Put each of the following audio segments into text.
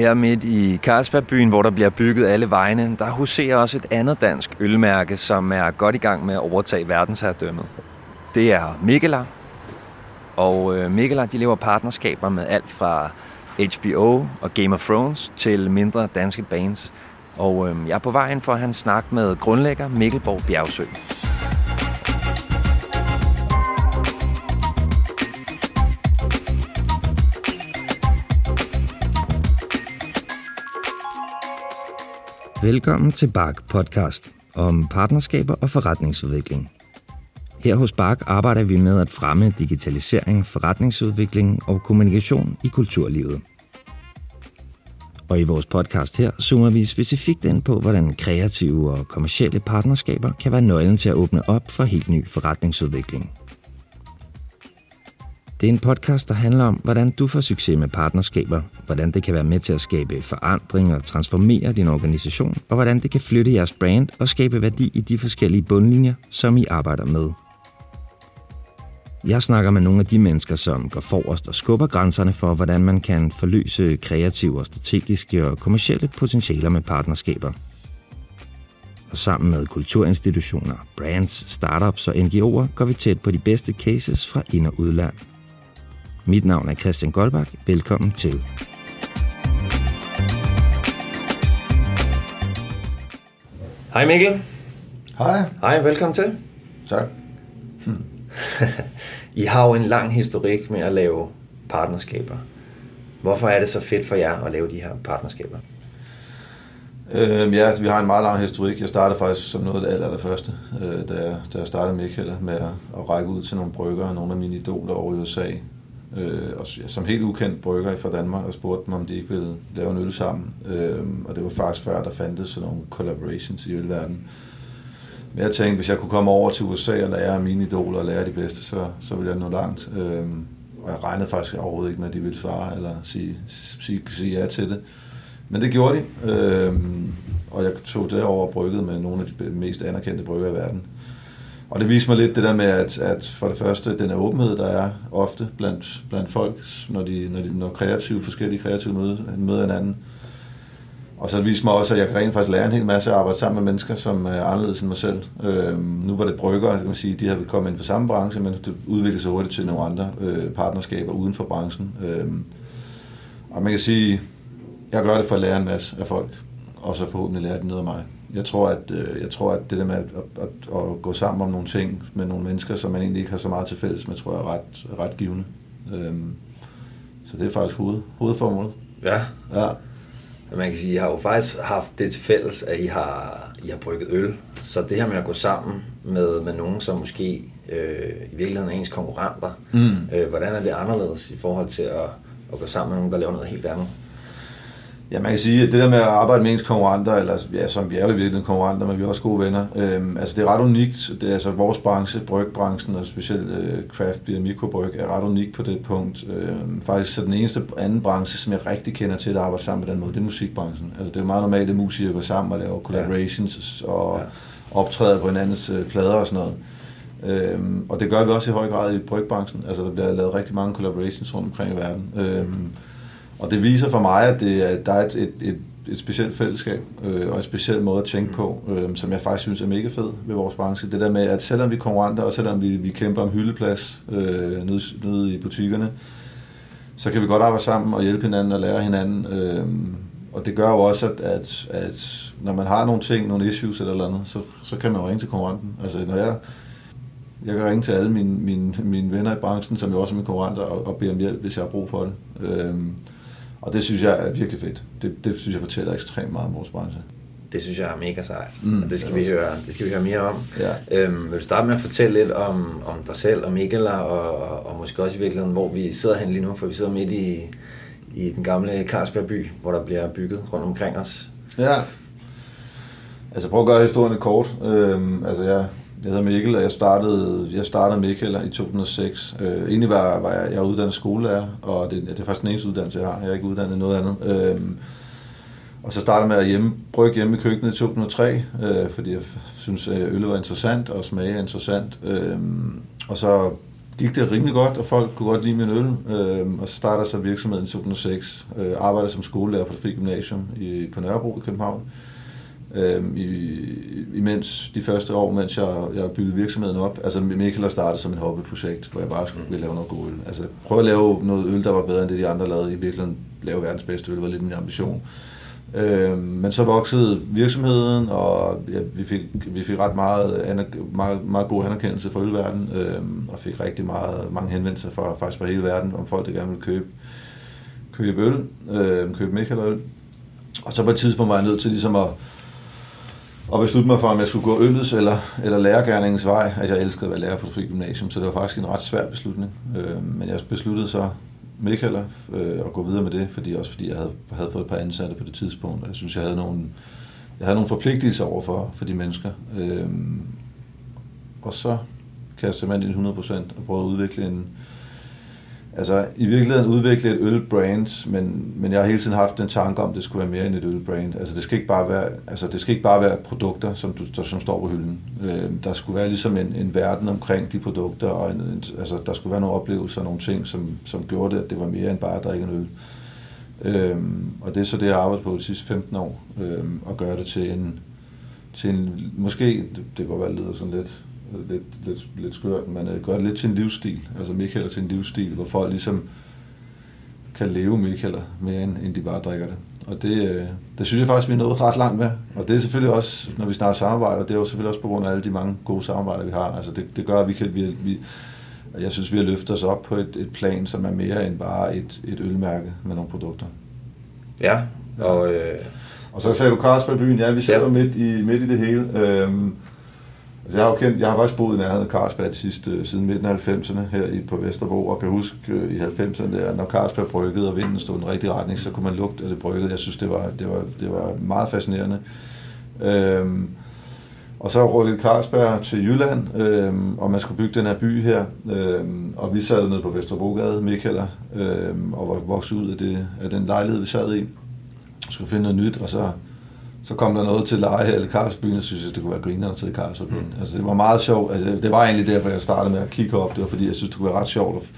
Her midt i Carlsbergbyen, hvor der bliver bygget alle vejene, der huserer også et andet dansk ølmærke, som er godt i gang med at overtage verdensherredømmet. Det er Mikkeler. Og øh, Mikkeler, de lever partnerskaber med alt fra HBO og Game of Thrones til mindre danske bands. Og øh, jeg er på vejen for at han snak med grundlægger Mikkelborg Bjergsø. Velkommen til Bark Podcast om partnerskaber og forretningsudvikling. Her hos Bark arbejder vi med at fremme digitalisering, forretningsudvikling og kommunikation i kulturlivet. Og i vores podcast her zoomer vi specifikt ind på, hvordan kreative og kommersielle partnerskaber kan være nøglen til at åbne op for helt ny forretningsudvikling. Det er en podcast, der handler om, hvordan du får succes med partnerskaber, hvordan det kan være med til at skabe forandring og transformere din organisation, og hvordan det kan flytte jeres brand og skabe værdi i de forskellige bundlinjer, som I arbejder med. Jeg snakker med nogle af de mennesker, som går forrest og skubber grænserne for, hvordan man kan forløse kreative og strategiske og kommersielle potentialer med partnerskaber. Og sammen med kulturinstitutioner, brands, startups og NGO'er går vi tæt på de bedste cases fra ind- og udland. Mit navn er Christian Goldbach. Velkommen til. Hej Mikkel. Hej. Hej, velkommen til. Tak. I har jo en lang historik med at lave partnerskaber. Hvorfor er det så fedt for jer at lave de her partnerskaber? Øh, ja, altså, vi har en meget lang historik. Jeg startede faktisk som noget af det aller, aller første, øh, da, jeg, da jeg startede Michael med at, at række ud til nogle brygger, nogle af mine idoler over i USA, øh, og som helt ukendt brygger fra Danmark, og spurgte dem, om de ikke ville lave en øl sammen. Øh, og det var faktisk før, der fandtes sådan nogle collaborations i ølverdenen. Men jeg tænkte, hvis jeg kunne komme over til USA og lære mine idoler og lære de bedste, så, så ville jeg nå langt. Øh, og jeg regnede faktisk overhovedet ikke med, at de ville svare eller sige, sige, sige ja til det. Men det gjorde de, øh, og jeg tog det over og brygget med nogle af de mest anerkendte brygger i verden. Og det viser mig lidt det der med, at, at for det første, den åbenhed, der er ofte blandt, blandt folk, når de, når de når kreative, forskellige kreative møder, møder hinanden. Og så det viser mig også, at jeg kan rent faktisk lære en hel masse at arbejde sammen med mennesker, som er anderledes end mig selv. Øh, nu var det brygger, kan man sige, de har kommet ind for samme branche, men det udvikler sig hurtigt til nogle andre øh, partnerskaber uden for branchen. Øh, og man kan sige, jeg gør det for at lære en masse af folk, og så forhåbentlig lære de noget af mig. Jeg tror, at, øh, jeg tror, at det der med at, at, at, at gå sammen om nogle ting med nogle mennesker, som man egentlig ikke har så meget til fælles med, tror jeg er ret, ret givende. Øhm, så det er faktisk hoved, hovedformålet. Ja. Ja. Man kan sige, at I har jo faktisk haft det til fælles, at I har, I har brygget øl. Så det her med at gå sammen med, med nogen, som måske øh, i virkeligheden er ens konkurrenter, mm. øh, hvordan er det anderledes i forhold til at, at gå sammen med nogen, der laver noget helt andet? Ja, man kan sige, at det der med at arbejde med ens konkurrenter, eller ja, som vi er jo i virkeligheden konkurrenter, men vi er også gode venner, øhm, altså det er ret unikt. Det er altså vores branche, brygbranchen, og specielt øh, craft beer mikrobryg, er ret unik på det punkt. Øhm, faktisk så den eneste anden branche, som jeg rigtig kender til at arbejde sammen på den måde, det er musikbranchen. Altså det er meget normalt, at musikere går sammen og laver collaborations ja. og ja. optræder på hinandens øh, plader og sådan noget. Øhm, og det gør vi også i høj grad i brygbranchen. Altså der bliver lavet rigtig mange collaborations rundt omkring i verden. Øhm, og det viser for mig, at det, at der er et, et, et, et specielt fællesskab øh, og en speciel måde at tænke på, øh, som jeg faktisk synes er mega fed ved vores branche. Det der med, at selvom vi er konkurrenter, og selvom vi, vi kæmper om hyldeplads øh, nede, nede i butikkerne, så kan vi godt arbejde sammen og hjælpe hinanden og lære hinanden. Øh, og det gør jo også, at, at, at når man har nogle ting, nogle issues eller andet, så, så kan man jo ringe til konkurrenten. Altså når jeg, jeg kan ringe til alle mine, mine, mine venner i branchen, som jo også er mine konkurrenter, og, og bede om hjælp, hvis jeg har brug for det. Øh, og det synes jeg er virkelig fedt. Det, det synes jeg fortæller ekstremt meget om vores branche. Det synes jeg er mega sejt, mm, og det skal, vi høre, det skal vi høre mere om. Ja. Øhm, vil du starte med at fortælle lidt om, om dig selv og Mikkel, og, og måske også i virkeligheden, hvor vi sidder hen lige nu, for vi sidder midt i, i den gamle Carlsbergby, hvor der bliver bygget rundt omkring os. Ja. Altså prøv at gøre historien kort. Øhm, altså jeg, jeg hedder Mikkel, og jeg startede, jeg startede Mikkel i 2006. Øh, egentlig var, var jeg, jeg er uddannet skolelærer, og det, det er faktisk den eneste uddannelse, jeg har. Jeg er ikke uddannet noget andet. Øh, og så startede jeg med at hjemme, brygge hjemme i køkkenet i 2003, øh, fordi jeg synes, at øl var interessant, og smage er interessant. Øh, og så gik det rimelig godt, og folk kunne godt lide min øl. Øh, og så startede så virksomheden i 2006. Øh, arbejdede som skolelærer på det frie gymnasium i, på Nørrebro i København. Øh, i, imens de første år, mens jeg, jeg byggede virksomheden op. Altså Michael har startet som et hobbyprojekt, hvor jeg bare skulle lave noget god øl. Altså prøve at lave noget øl, der var bedre end det, de andre lavede. I virkeligheden lave verdens bedste øl, var lidt min ambition. Øh, men så voksede virksomheden, og ja, vi, fik, vi fik ret meget, meget, meget god anerkendelse for ølverdenen, øh, og fik rigtig meget, mange henvendelser fra, faktisk fra hele verden, om folk, der gerne ville købe, købe øl, øh, købe Michael øl. Og så på et tidspunkt var jeg nødt til ligesom at, og beslutte mig for, om jeg skulle gå øllets eller, eller lærergærningens vej. Altså, jeg elskede at være lærer på det gymnasium, så det var faktisk en ret svær beslutning. Øh, men jeg besluttede så Michael øh, at gå videre med det, fordi også fordi jeg havde, havde fået et par ansatte på det tidspunkt, og jeg synes, jeg havde nogle, jeg havde nogle forpligtelser over for, for de mennesker. Øh, og så kastede man ind 100% og prøvede at udvikle en, altså i virkeligheden udvikle et ølbrand, men, men jeg har hele tiden haft den tanke om, at det skulle være mere end et ølbrand. Altså det skal ikke bare være, altså det skal ikke bare være produkter, som, du, der, som står på hylden. Øh, der skulle være ligesom en, en verden omkring de produkter, og en, en, altså der skulle være nogle oplevelser og nogle ting, som, som gjorde det, at det var mere end bare at drikke en øl. Øh, og det er så det, jeg har arbejdet på de sidste 15 år, øh, at gøre det til en, til en, måske, det, det kan godt være, lyder sådan lidt lidt, lidt, lidt skørt, men uh, gør det lidt til en livsstil. Altså Michael til en livsstil, hvor folk ligesom kan leve Michael mere end, end de bare drikker det. Og det, uh, det synes jeg faktisk, vi er nået ret langt med. Og det er selvfølgelig også, når vi snart samarbejder, det er jo selvfølgelig også på grund af alle de mange gode samarbejder, vi har. Altså det, det gør, at vi kan, vi, vi, jeg synes, vi har løftet os op på et, et plan, som er mere end bare et, et ølmærke med nogle produkter. Ja, og... Øh... Og så sagde du Carlsberg byen, ja, vi sidder ja. midt, i, midt i det hele. Øhm, Altså, jeg har jo kendt, jeg har faktisk boet i nærheden af Carlsberg sidste, øh, siden midten af 90'erne her i, på Vesterbro, og kan huske øh, i 90'erne, der, når Carlsberg bryggede, og vinden stod i den rigtige retning, så kunne man lugte af det bryggede. Jeg synes, det var, det var, det var meget fascinerende. Øhm, og så rykkede Carlsberg til Jylland, øhm, og man skulle bygge den her by her. Øhm, og vi sad nede på Vesterbrogade, Michael, øhm, og var vokset ud af, det, af den lejlighed, vi sad i. Skulle finde noget nyt, og så så kom der noget til leje i Karlsbyen, og synes, at det kunne være grinerne til Karlsbyen. Mm. Altså, det var meget sjovt. Altså, det var egentlig derfor, jeg startede med at kigge op. Det var fordi, jeg synes, det kunne være ret sjovt,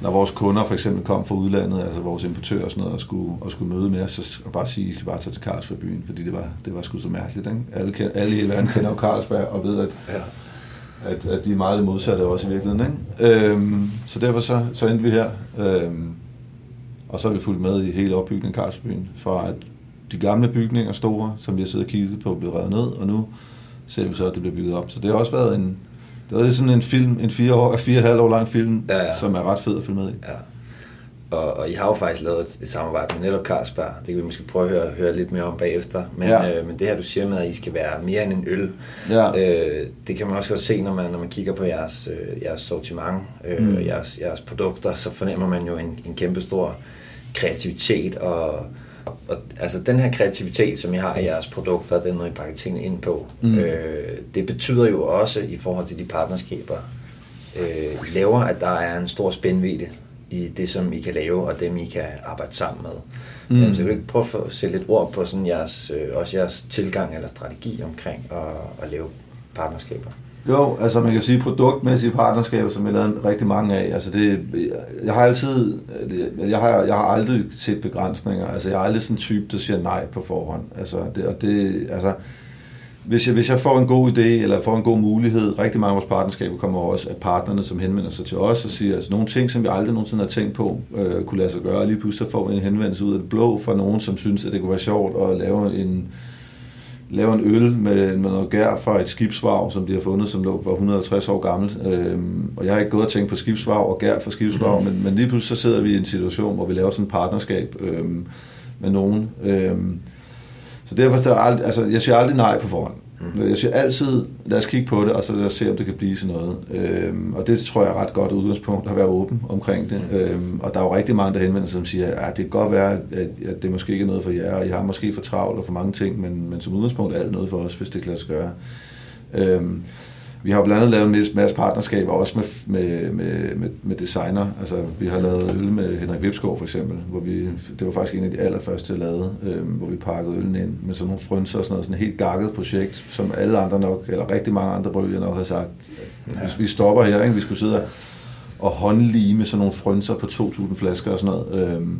når vores kunder for eksempel kom fra udlandet, altså vores importører og sådan noget, og skulle, og skulle møde med os, og bare sige, at I skal bare tage til Carlsberg byen, fordi det var, det var sgu så mærkeligt. Ikke? Alle, alle i verden kender jo Carlsberg, og ved, at, ja. at, at de er meget modsatte også i virkeligheden. Ikke? Øhm, så derfor så, så endte vi her. Øhm, og så har vi fulgt med i hele opbygningen af Carlsbyen, fra at de gamle bygninger, store, som vi har siddet og kigget på, blev revet ned, og nu ser vi så, at det bliver bygget op. Så det har også været en, det er sådan en film, en fire, år, fire halv år lang film, ja, ja. som er ret fed at følge med i. Ja. Og, og I har jo faktisk lavet et, et samarbejde med netop Carlsberg. Det kan vi måske prøve at høre, høre lidt mere om bagefter. Men, ja. øh, men det her, du siger med, at I skal være mere end en øl, ja. øh, det kan man også godt se, når man, når man kigger på jeres, øh, jeres sortiment øh, mm. og jeres, jeres produkter, så fornemmer man jo en, en kæmpe stor kreativitet og og altså den her kreativitet, som I har i jeres produkter, den måde I pakker tingene ind på, mm. øh, det betyder jo også i forhold til de partnerskaber, øh, laver, at der er en stor spændvidde i det, som I kan lave, og dem, I kan arbejde sammen med. Mm. Øh, så vil ikke prøve at sætte lidt ord på sådan jeres, øh, også jeres tilgang eller strategi omkring at, at lave partnerskaber. Jo, altså man kan sige produktmæssige partnerskaber, som jeg har lavet rigtig mange af. Altså det, jeg har altid, jeg har, jeg har aldrig set begrænsninger. Altså jeg er aldrig sådan en type, der siger nej på forhånd. Altså det, og det, altså, hvis jeg, hvis jeg får en god idé, eller får en god mulighed, rigtig mange af vores partnerskaber kommer også af partnerne, som henvender sig til os og siger, altså nogle ting, som vi aldrig nogensinde har tænkt på, øh, kunne lade sig gøre, og lige pludselig får vi en henvendelse ud af det blå fra nogen, som synes, at det kunne være sjovt at lave en, laver en øl med, med noget gær fra et skibsvarv, som de har fundet, som lå, var 150 år gammelt. Øhm, og jeg har ikke gået og tænkt på skibsvarv og gær fra skibsvarv, mm. men, men lige pludselig så sidder vi i en situation, hvor vi laver sådan et partnerskab øhm, med nogen. Øhm, så derfor, der er aldrig, altså, jeg siger aldrig nej på forhånd. Mm. Jeg siger altid, lad os kigge på det, og så lad os se, om det kan blive sådan noget. Øhm, og det tror jeg er ret godt udgangspunkt at være åben omkring det. Mm. Øhm, og der er jo rigtig mange, der henvender sig, som siger, at det kan godt være, at, at det måske ikke er noget for jer, og I har måske for travlt og for mange ting, men, men som udgangspunkt er alt noget for os, hvis det kan lade sig gøre. Øhm, vi har blandt andet lavet en masse partnerskaber, også med, med, med, med, med designer. Altså, vi har lavet øl med Henrik Vipskov for eksempel, hvor vi, det var faktisk en af de allerførste, jeg lavede, øh, hvor vi pakkede øllen ind med sådan nogle frynser og sådan noget, sådan et helt gakket projekt, som alle andre nok, eller rigtig mange andre bryggere nok har sagt, ja. hvis vi stopper her, ikke? vi skulle sidde og håndlime sådan nogle frønser på 2.000 flasker og sådan noget. Øhm,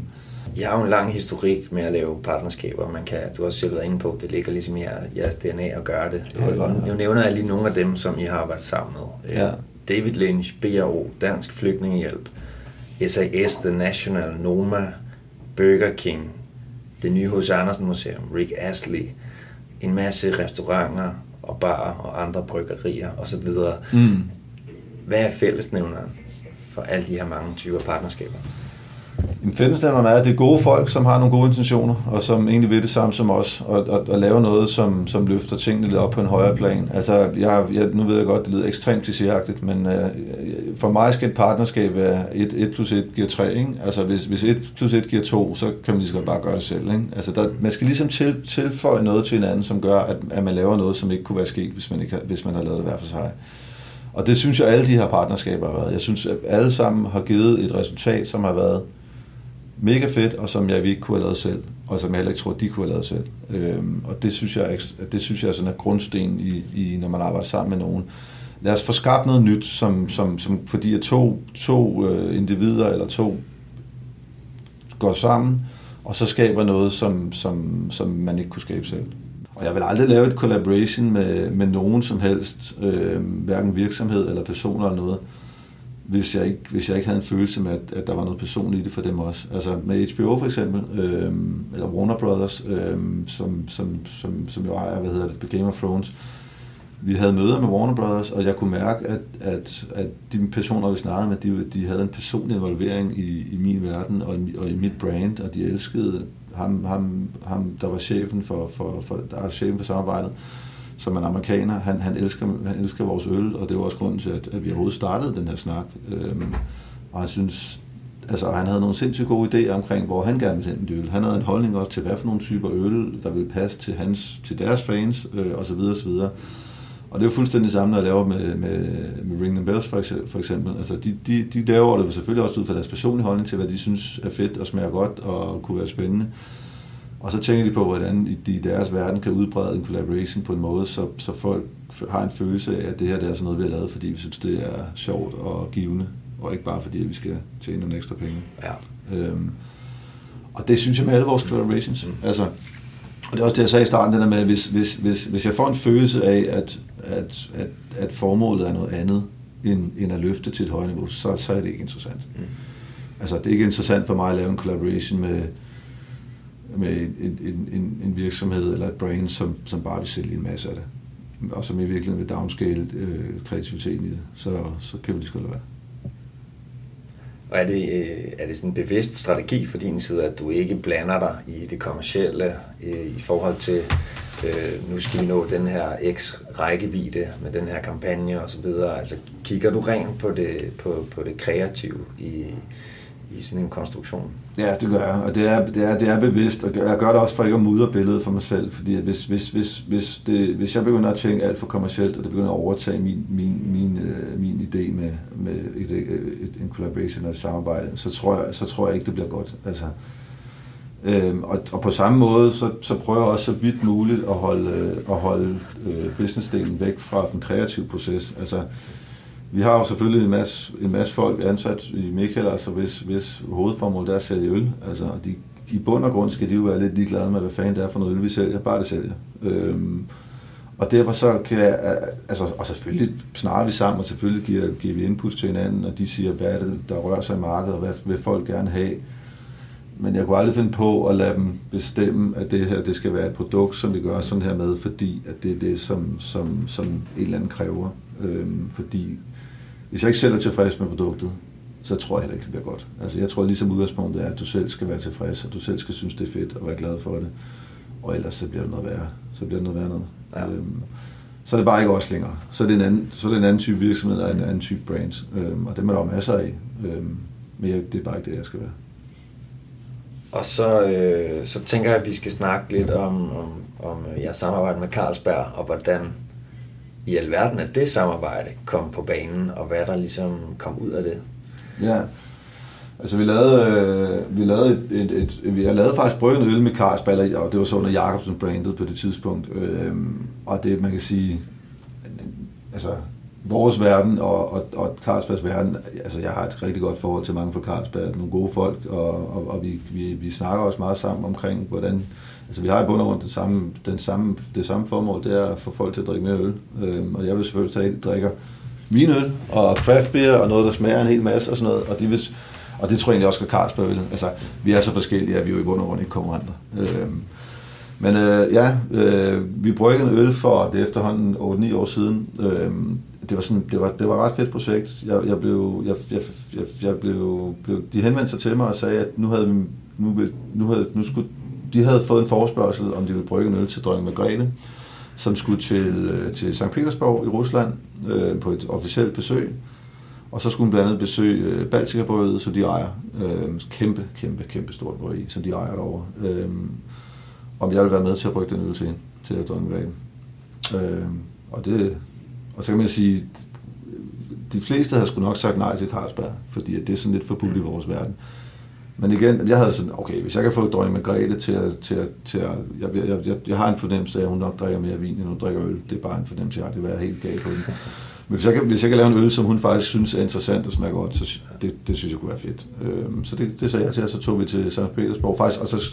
jeg har jo en lang historik med at lave partnerskaber. Man kan, du har også selv været inde på, det ligger ligesom i jeres DNA at gøre det. Nu nævner jeg lige nogle af dem, som I har arbejdet sammen med. Ja. David Lynch, BRO, Dansk Flygtningehjælp, SAS, The National, Noma, Burger King, det nye H.C. Andersen Museum, Rick Astley, en masse restauranter og barer og andre bryggerier osv. Mm. Hvad er fællesnævneren for alle de her mange typer partnerskaber? Fællesnævnerne er, at det er gode folk, som har nogle gode intentioner, og som egentlig vil det samme som os, og, og, og lave noget, som, som løfter tingene lidt op på en højere plan. Altså, jeg, jeg, nu ved jeg godt, det lyder ekstremt klichéagtigt, men øh, for mig skal et partnerskab være 1, 1 plus 1 giver 3. Ikke? Altså, hvis, hvis 1 plus 1 giver 2, så kan man lige så godt bare gøre det selv. Ikke? Altså, der, man skal ligesom til, tilføje noget til hinanden, som gør, at, at man laver noget, som ikke kunne være sket, hvis man, ikke, hvis man har lavet det hver for sig. Og det synes jeg, alle de her partnerskaber har været. Jeg synes, at alle sammen har givet et resultat, som har været mega fedt, og som jeg ikke kunne have lavet selv, og som jeg heller ikke tror, de kunne have lavet selv. Øhm, og det synes jeg, det synes jeg er sådan en grundsten, i, i, når man arbejder sammen med nogen. Lad os få skabt noget nyt, som, som, som fordi at to, to øh, individer eller to går sammen, og så skaber noget, som, som, som man ikke kunne skabe selv. Og jeg vil aldrig lave et collaboration med, med nogen som helst, øh, hverken virksomhed eller personer eller noget, hvis jeg ikke, hvis jeg ikke havde en følelse med, at, at der var noget personligt i det for dem også. Altså med HBO for eksempel, øh, eller Warner Brothers, øh, som, som, som, som jo ejer, hvad hedder det, Game of Thrones, vi havde møder med Warner Brothers, og jeg kunne mærke, at, at, at de personer, vi snakkede med, de, de havde en personlig involvering i, i min verden og i, og i mit brand, og de elskede ham, ham, ham der var chefen for, for, for, der er chefen for samarbejdet som en amerikaner, han, han, elsker, han elsker vores øl, og det var også grunden til, at, at vi overhovedet startede den her snak. Øhm, og jeg synes, altså han havde nogle sindssygt gode idéer omkring, hvor han gerne ville hente øl. Han havde en holdning også til, hvad for nogle typer øl, der ville passe til, hans, til deres fans, øh, osv. osv. Og det er jo fuldstændig samme, når jeg laver med, med, med Ring the Bells for eksempel. For eksempel. Altså, de, de, de laver det selvfølgelig også ud fra deres personlige holdning til, hvad de synes er fedt og smager godt og kunne være spændende. Og så tænker de på, hvordan de i deres verden kan udbrede en collaboration på en måde, så, så folk har en følelse af, at det her det er sådan noget, vi har lavet, fordi vi synes, det er sjovt og givende, og ikke bare fordi, at vi skal tjene nogle ekstra penge. Ja. Øhm, og det synes jeg med alle vores collaborations. Mm. Altså, og det er også det, jeg sagde i starten, den der med, hvis, hvis, hvis, hvis jeg får en følelse af, at, at, at, at formålet er noget andet, end, end at løfte til et højere niveau, så, så er det ikke interessant. Mm. Altså, det er ikke interessant for mig at lave en collaboration med, med en, en, en, en virksomhed eller et brand, som, som bare vil sælge en masse af det, og som i virkeligheden vil downscale øh, kreativiteten i det, så, så kan vi det skulle være. Og er det, øh, er det sådan en bevidst strategi for din side, at du ikke blander dig i det kommercielle øh, i forhold til, øh, nu skal vi nå den her x rækkevidde med den her kampagne og så videre. Altså kigger du rent på det, på, på det kreative i, i sådan en konstruktion? Ja, det gør jeg, og det er, det er, det er bevidst, og jeg gør det også for ikke at mudre billedet for mig selv, fordi at hvis, hvis, hvis, hvis, det, hvis jeg begynder at tænke alt for kommercielt, og det begynder at overtage min, min, min, øh, min idé med, med et, et, et, en collaboration og et samarbejde, så tror, jeg, så tror jeg ikke, det bliver godt. Altså, øhm, og, og på samme måde, så, så prøver jeg også så vidt muligt at holde, øh, at holde øh, businessdelen væk fra den kreative proces. Altså, vi har jo selvfølgelig en masse, en masse folk ansat i Michael, altså hvis, hvis hovedformål er at sælge øl. Altså, de, I bund og grund skal de jo være lidt ligeglade med, hvad fanden det er for noget øl, vi sælger. Bare det sælger. Øhm, og derfor så kan jeg, altså, og selvfølgelig snakker vi sammen, og selvfølgelig giver, giver vi input til hinanden, og de siger, hvad er det, der rører sig i markedet, og hvad vil folk gerne have. Men jeg kunne aldrig finde på at lade dem bestemme, at det her det skal være et produkt, som vi gør sådan her med, fordi at det er det, som, som, som en eller anden kræver. Øhm, fordi hvis jeg ikke selv er tilfreds med produktet, så tror jeg heller ikke, det bliver godt. Altså, jeg tror ligesom udgangspunktet er, at du selv skal være tilfreds, og du selv skal synes, det er fedt og være glad for det. Og ellers så bliver det noget værre. Så bliver det noget værre noget. Ja. Øhm, så er det bare ikke også længere. Så er det en anden, så er det en anden type virksomhed og en anden type brand. Øhm, og dem er der jo masser af. Øhm, men jeg, det er bare ikke det, jeg skal være. Og så, øh, så tænker jeg, at vi skal snakke lidt om, om, om jeres samarbejde med Carlsberg, og hvordan i alverden, at det samarbejde kom på banen, og hvad der ligesom kom ud af det? Ja, altså vi lavede, øh, vi lavede et, et, et, et vi har faktisk brygget øl med Carlsberg, og det var så under Jacobsen brandet på det tidspunkt, øh, og det man kan sige, altså vores verden og, og, og Carlsbergs verden, altså jeg har et rigtig godt forhold til mange fra Carlsberg, nogle gode folk, og, og, og vi, vi, vi snakker også meget sammen omkring, hvordan, altså vi har i bund og grund det samme, den samme, det samme formål, det er at få folk til at drikke mere øl, øhm, og jeg vil selvfølgelig tage, at de drikker min øl og craft beer og noget, der smager en hel masse og sådan noget, og de vil, og det tror jeg egentlig også, at Carlsberg vil. Altså, vi er så forskellige, at vi jo i bund og grund ikke konkurrenter. Øhm, men øh, ja, øh, vi bryggede en øl for det efterhånden 8-9 år siden. Øh, det var sådan, det var, det var et ret fedt projekt. Jeg, jeg blev, jeg, jeg, jeg, jeg blev, blev, de henvendte sig til mig og sagde, at nu havde vi, nu, nu havde, nu skulle, de havde fået en forespørgsel, om de ville brygge en øl til dronning Margrethe, som skulle til, øh, til St. Petersborg i Rusland øh, på et officielt besøg. Og så skulle hun blandt andet besøge øh, Baltika som de ejer. Øh, kæmpe, kæmpe, kæmpe stort bryg, som de ejer derovre. Øh, om jeg ville være med til at brygge den øl til hende, til dronning Margrethe. Øh, og det, og så kan man sige, de fleste havde sgu nok sagt nej til Carlsberg, fordi det er sådan lidt forbudt i vores verden. Men igen, jeg havde sådan, okay, hvis jeg kan få dronning Margrethe til at, til at, til at jeg, jeg, jeg, jeg, har en fornemmelse af, at hun nok drikker mere vin, end hun drikker øl. Det er bare en fornemmelse, jeg har. Det vil være helt galt på hende. Men hvis jeg, kan, hvis jeg kan lave en øl, som hun faktisk synes er interessant og smager godt, så det, det synes jeg kunne være fedt. Øhm, så det, det sagde jeg til, og så tog vi til St. Petersborg faktisk, og så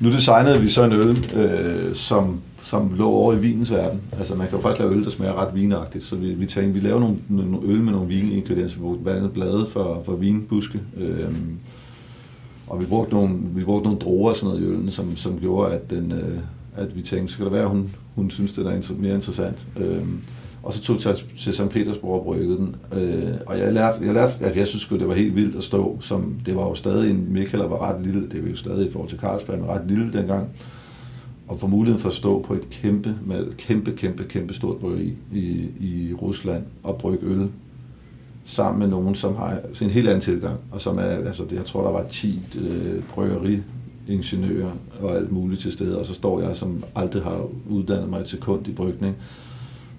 nu designede vi så en øl, øh, som, som lå over i vinens verden. Altså man kan jo faktisk lave øl, der smager ret vinagtigt. Så vi, vi tænkte, vi laver nogle, nogle øl med nogle viningredienser. Vi brugte blandt andet blade for, for vinbuske. Øh, og vi brugte nogle, vi brugte nogle droger og sådan noget i øllen, som, som gjorde, at, den, øh, at vi tænkte, så kan det være, at hun, hun synes, det er mere interessant. Øh, og så tog jeg til St. Petersborg og bryggede den. Øh, og jeg lærte, jeg lærte, altså jeg synes det var helt vildt at stå, som det var jo stadig en, Michael var ret lille, det var jo stadig i forhold til Carlsberg, men ret lille dengang. Og få muligheden for at stå på et kæmpe, med kæmpe, kæmpe, kæmpe stort bryggeri i, i Rusland og brygge øl sammen med nogen, som har en helt anden tilgang, og som er, altså det, jeg tror, der var 10 øh, bryggeriingeniører og alt muligt til stede, og så står jeg, som aldrig har uddannet mig til kund i brygning,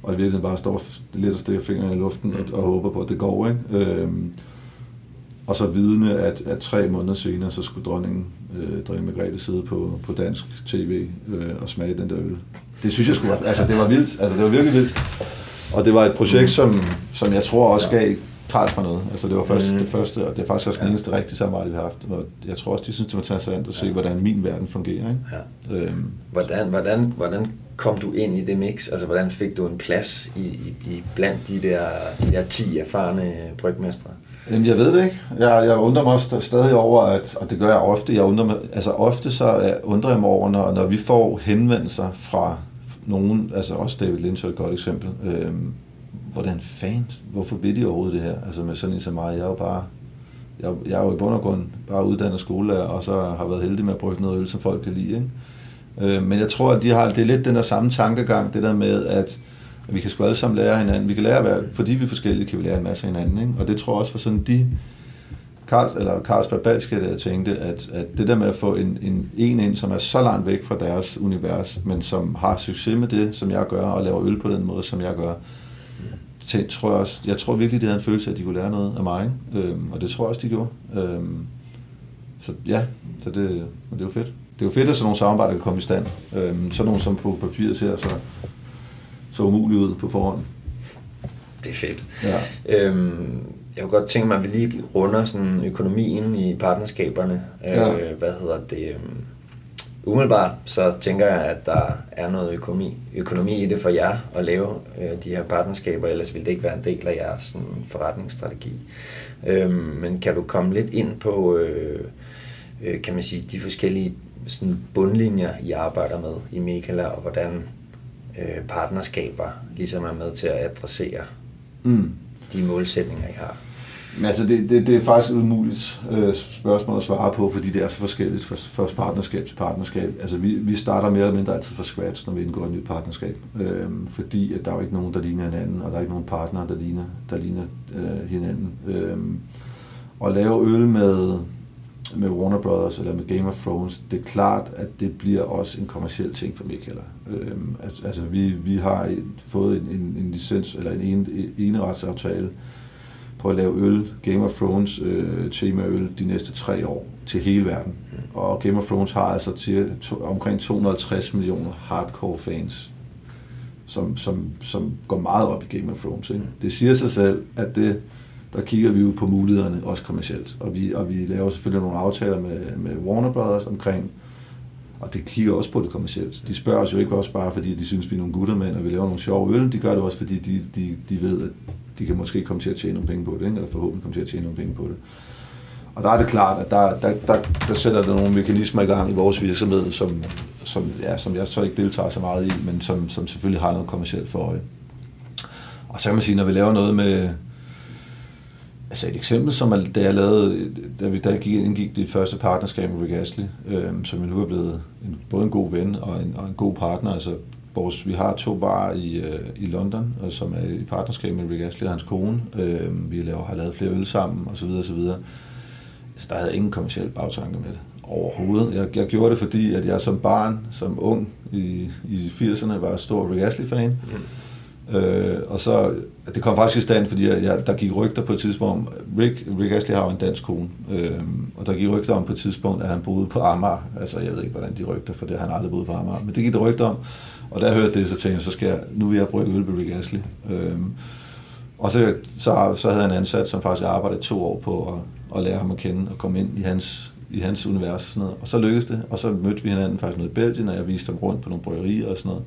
og i virkeligheden bare står lidt og stikker fingrene i luften og, og håber på, at det går. Ikke? Øhm, og så vidne, at, at tre måneder senere, så skulle dronningen, øh, dronning Margrethe, sidde på, på dansk tv øh, og smage den der øl. Det synes jeg skulle altså det var vildt, altså det var virkelig vildt. Og det var et projekt, som, som jeg tror også gav Carlsberg noget. Altså det var først, mm. det første, og det er faktisk også ja. den eneste rigtige samarbejde, vi har haft. Og jeg tror også, de synes, det var interessant at se, ja. hvordan min verden fungerer. Ikke? Ja. Øhm. Hvordan, hvordan, hvordan kom du ind i det mix? Altså, hvordan fik du en plads i, i, i blandt de der, de der 10 erfarne brygmestre? Jamen, jeg ved det ikke. Jeg, jeg undrer mig stadig over, at, og det gør jeg ofte, jeg undrer mig, altså ofte så undrer jeg mig over, når, når vi får henvendelser fra nogen, altså også David Lynch er et godt eksempel, øhm, hvordan fanden, hvorfor vil de overhovedet det her? Altså med sådan en som mig, jeg er jo bare, jeg, jeg er jo i bund og grund bare uddannet skolelærer, og så har været heldig med at brygge noget øl, som folk kan lide, ikke? Øh, men jeg tror, at de har, det er lidt den der samme tankegang, det der med, at vi kan sgu alle sammen lære hinanden. Vi kan lære at være, fordi vi er forskellige, kan vi lære en masse af hinanden. Ikke? Og det tror jeg også for sådan de, Karls, eller Carlsberg Balske, der tænkte, at, at det der med at få en, en, en ind, som er så langt væk fra deres univers, men som har succes med det, som jeg gør, og laver øl på den måde, som jeg gør, til, tror jeg, også, jeg tror virkelig, de havde en følelse af, at de kunne lære noget af mig. Øhm, og det tror jeg også, de gjorde. Øhm, så ja, så det, det er jo fedt det er jo fedt, at sådan nogle samarbejder kan komme i stand. Øhm, sådan nogle, som på papiret ser så, så umuligt ud på forhånd. Det er fedt. Ja. Øhm, jeg kunne godt tænke mig, at vi lige runder sådan økonomien i partnerskaberne. Ja. Øh, hvad hedder det? Umiddelbart så tænker jeg, at der er noget økonomi, økonomi i det for jer at lave øh, de her partnerskaber, ellers ville det ikke være en del af jeres sådan, forretningsstrategi. Øhm, men kan du komme lidt ind på, øh, øh, kan man sige, de forskellige sådan bundlinjer, I arbejder med i Megala, og hvordan øh, partnerskaber ligesom er med til at adressere mm. de målsætninger, I har? Men altså, det, det, det er faktisk et umuligt øh, spørgsmål at svare på, fordi det er så forskelligt fra, fra partnerskab til partnerskab. Altså, vi, vi starter mere eller mindre altid fra scratch, når vi indgår et nyt partnerskab. Øh, fordi at der er jo ikke nogen, der ligner hinanden, og der er ikke nogen partner, der ligner, der ligner øh, hinanden. Øh, at lave øl med med Warner Brothers eller med Game of Thrones, det er klart, at det bliver også en kommersiel ting for Michael. Øhm, altså, vi, vi har fået en, en, en licens, eller en ene, eneretsaftale på at lave øl, Game of Thrones øh, tema øl, de næste tre år til hele verden. Og Game of Thrones har altså til to, omkring 250 millioner hardcore fans. som, som, som går meget op i Game of Thrones. Ikke? Det siger sig selv, at det, der kigger vi jo på mulighederne, også kommercielt. Og vi, og vi laver selvfølgelig nogle aftaler med, med Warner Brothers omkring, og det kigger også på det kommercielt. De spørger os jo ikke også bare, fordi de synes, vi er nogle guttermænd, og vi laver nogle sjove øl. De gør det også, fordi de, de, de ved, at de kan måske komme til at tjene nogle penge på det, ikke? eller forhåbentlig komme til at tjene nogle penge på det. Og der er det klart, at der, der, der, der sætter der nogle mekanismer i gang i vores virksomhed, som, som, ja, som jeg så ikke deltager så meget i, men som, som selvfølgelig har noget kommercielt for øje. Og så kan man sige, når vi laver noget med, Altså et eksempel, som er, da jeg lavede, da vi da gik, indgik det første partnerskab med Rick Astley, øh, som nu er blevet en, både en god ven og en, og en god partner. Altså vores, vi har to bar i, øh, i London, øh, som er i partnerskab med Rick Astley og hans kone. Øh, vi laver, har lavet flere øl sammen osv. osv. Så der havde ingen kommersiel bagtanke med det overhovedet. Jeg, jeg gjorde det, fordi at jeg som barn, som ung i, i 80'erne, var stor Rick Astley-fan. Mm Øh, og så, det kom faktisk i stand, fordi jeg, jeg, der gik rygter på et tidspunkt, Rick, Rick Ashley har jo en dansk kone, øh, og der gik rygter om på et tidspunkt, at han boede på Amager. Altså, jeg ved ikke, hvordan de rygter, for det har han aldrig boet på Amager. Men det gik der rygter om, og da jeg hørte det, så tænkte jeg, så skal jeg, nu vil jeg bruge øl på Rick Ashley. Øh, og så, så, så havde han en ansat, som faktisk arbejdede to år på at, at lære ham at kende og komme ind i hans, i hans univers og sådan noget. Og så lykkedes det, og så mødte vi hinanden faktisk noget i Belgien, og jeg viste ham rundt på nogle bryggerier og sådan noget.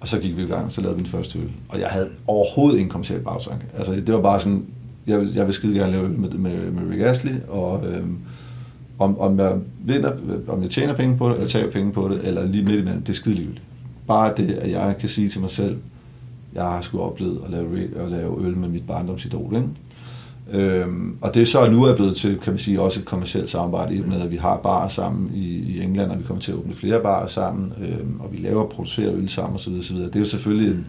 Og så gik vi i gang, så lavede vi den første øl. Og jeg havde overhovedet ingen kommersiel bagtanke. Altså, det var bare sådan, jeg, jeg vil skide gerne lave øl med, med, med Rick Astley, og øhm, om, om jeg vinder, om jeg tjener penge på det, eller tager penge på det, eller lige midt imellem, det er skide livligt. Bare det, at jeg kan sige til mig selv, jeg har sgu oplevet at lave, at lave øl med mit barndomsidol, ikke? Øhm, og det er så nu er blevet til, kan man sige, også et kommersielt samarbejde i med, at vi har barer sammen i, i England, og vi kommer til at åbne flere barer sammen, øhm, og vi laver og producerer øl sammen osv. osv. Det er jo selvfølgelig en,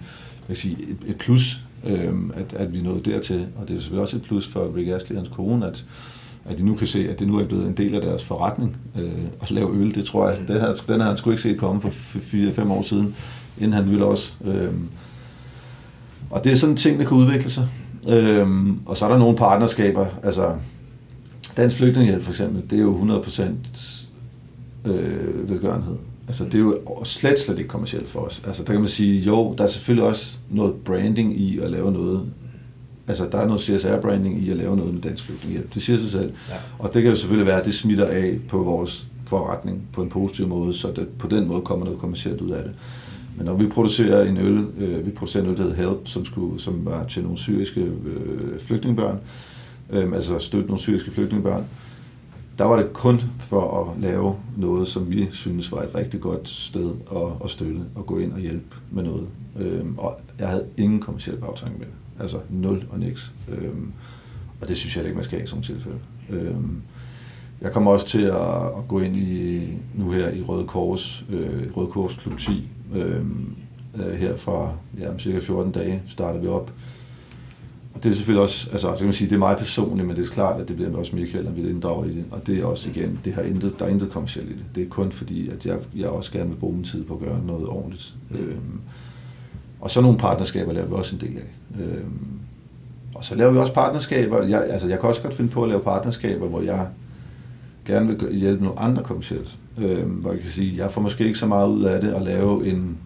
jeg sige, et, et plus, øhm, at, at vi nåede dertil, og det er jo selvfølgelig også et plus for Rick Astley og hans kone, at, at de nu kan se, at det nu er blevet en del af deres forretning øh, at lave øl. Det tror jeg, altså, den, her, den her han sgu ikke set komme for 4-5 år siden, inden han ville også. Øhm, og det er sådan ting, der kan udvikle sig. Øhm, og så er der nogle partnerskaber, altså Dansk Flygtningehjælp for eksempel, det er jo 100% øh, vedgørenhed. Altså det er jo slet, slet ikke kommercielt for os. Altså der kan man sige, jo, der er selvfølgelig også noget branding i at lave noget. Altså der er noget CSR-branding i at lave noget med Dansk Flygtningehjælp. Det siger sig selv. Ja. Og det kan jo selvfølgelig være, at det smitter af på vores forretning på en positiv måde, så det, på den måde kommer noget kommercielt ud af det. Men når vi producerer en øl, øh, vi producerer noget, der hedder Help, som, skulle, som var til nogle syriske øh, flygtningebørn, øh, altså støtte nogle syriske flygtningebørn, der var det kun for at lave noget, som vi synes var et rigtig godt sted at, at støtte og gå ind og hjælpe med noget. Øhm, og jeg havde ingen kommersiel bagtanke med det. Altså nul og niks. Øhm, og det synes jeg ikke, man skal have i sådan tilfælde. Øhm, jeg kommer også til at, at gå ind i nu her i Røde Kors, øh, Røde Kors Klub 10, Øh, øh, her fra ja, cirka 14 dage starter vi op. Og det er selvfølgelig også, altså så kan man sige, det er meget personligt, men det er klart, at det bliver også Michael, at vi inddrager i det. Og det er også igen, det har intet, der er intet kommersielt i det. Det er kun fordi, at jeg, jeg også gerne vil bruge min tid på at gøre noget ordentligt. Mm. Øhm, og så nogle partnerskaber laver vi også en del af. Øhm, og så laver vi også partnerskaber. Jeg, altså, jeg kan også godt finde på at lave partnerskaber, hvor jeg gerne vil hjælpe nogle andre kommersielt. Øh, hvor jeg kan sige, jeg får måske ikke så meget ud af det at lave en,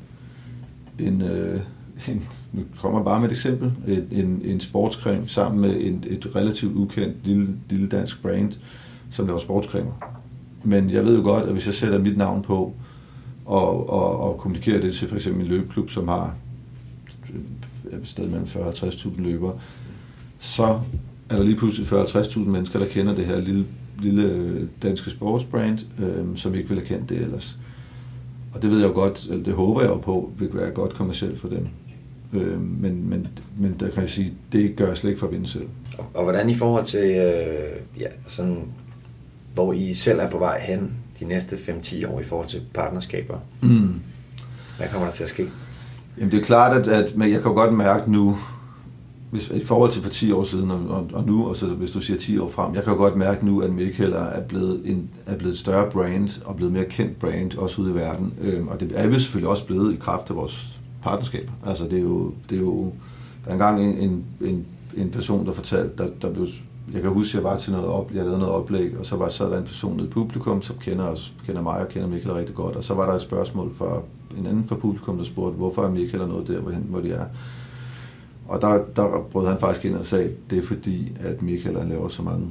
en, øh, en nu kommer bare med et eksempel, en, en, en sportscreme sammen med en, et relativt ukendt lille, lille dansk brand, som laver sportscremer. Men jeg ved jo godt, at hvis jeg sætter mit navn på, og, og, og kommunikerer det til for eksempel en løbeklub, som har et sted mellem 40 og 50.000 løbere, så er der lige pludselig 40-50.000 mennesker, der kender det her lille lille øh, danske sportsbrand, øh, som ikke ville have kendt det ellers. Og det ved jeg jo godt, eller det håber jeg jo på, vil være godt kommercielt for dem. Øh, men, men, men der kan jeg sige, det gør jeg slet ikke for at vinde selv. Og, og hvordan i forhold til, øh, ja, sådan, hvor I selv er på vej hen de næste 5-10 år i forhold til partnerskaber? Mm. Hvad kommer der til at ske? Jamen det er klart, at, at men jeg kan godt mærke nu, hvis, i forhold til for 10 år siden og, og, og nu, og så hvis du siger 10 år frem, jeg kan jo godt mærke nu, at Michael er blevet, en, er blevet et større brand og blevet mere kendt brand også ude i verden. Øhm, og det er vi selvfølgelig også blevet i kraft af vores partnerskab. Altså det er jo, det er jo der er engang en, en, en, en person, der fortalte, der, der blev jeg kan huske, at jeg var til noget op, jeg lavede noget oplæg, og så var så der en person i publikum, som kender os, kender mig og kender Michael rigtig godt, og så var der et spørgsmål fra en anden fra publikum, der spurgte, hvorfor er Michael og noget der, hvor, hvor de er. Og der, der brød han faktisk ind og sagde, det er fordi, at Michael han laver så mange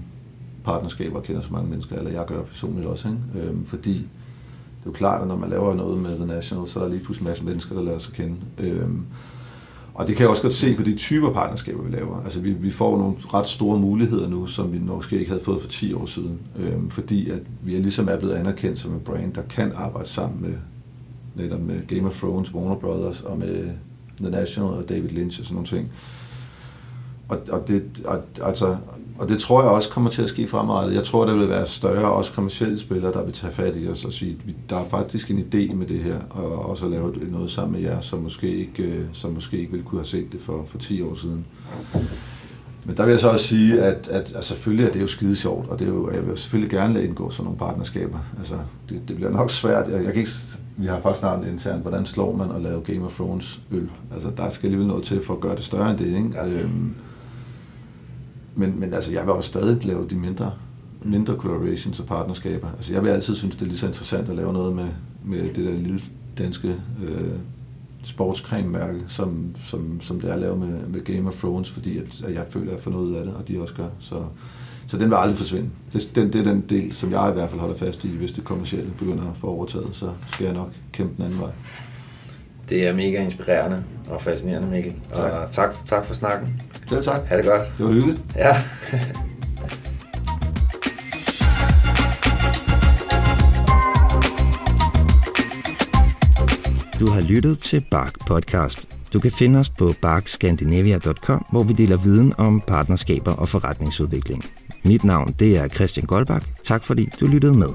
partnerskaber og kender så mange mennesker, eller jeg gør personligt også, ikke? Øhm, fordi det er jo klart, at når man laver noget med The National, så er der lige pludselig en masse mennesker, der lader sig kende. Øhm, og det kan jeg også godt se på de typer partnerskaber, vi laver. Altså vi, vi får nogle ret store muligheder nu, som vi måske ikke havde fået for 10 år siden. Øhm, fordi at vi er ligesom er blevet anerkendt som en brand, der kan arbejde sammen med netop med Game of Thrones, Warner Brothers og med The National og David Lynch og sådan nogle ting. Og, og, det, og, altså, og det tror jeg også kommer til at ske fremadrettet. Jeg tror, der vil være større, også kommersielle spillere, der vil tage fat i os og sige, der er faktisk en idé med det her, og også at lave noget sammen med jer, som måske ikke, øh, som måske ikke ville kunne have set det for, for 10 år siden. Men der vil jeg så også sige, at, at, at selvfølgelig er det jo skide sjovt, og det er jo, jeg vil selvfølgelig gerne lade indgå sådan nogle partnerskaber. Altså, det, det bliver nok svært. Jeg, jeg kan ikke, vi har faktisk snart internt, hvordan slår man at lave Game of Thrones øl? Altså, der skal alligevel noget til for at gøre det større end det, ikke? Ja. Øhm, men, men altså, jeg vil også stadig lave de mindre, mindre collaborations og partnerskaber. Altså, jeg vil altid synes, det er lige så interessant at lave noget med, med det der lille danske øh, sportscreme-mærke, som, som, som det er at lave med, med Game of Thrones, fordi at, at jeg føler, at jeg får noget ud af det, og de også gør. Så, så den vil aldrig forsvinde. Det, den, det er den del, som jeg i hvert fald holder fast i. Hvis det kommercielle begynder at få overtaget, så skal jeg nok kæmpe den anden vej. Det er mega inspirerende og fascinerende, Mikkel. Og tak, tak, tak for snakken. Selv tak. Ha' det godt. Det var hyggeligt. Ja. Du har lyttet til Bark Podcast. Du kan finde os på barkscandinavia.com, hvor vi deler viden om partnerskaber og forretningsudvikling. Mit navn det er Christian Goldbach. Tak fordi du lyttede med.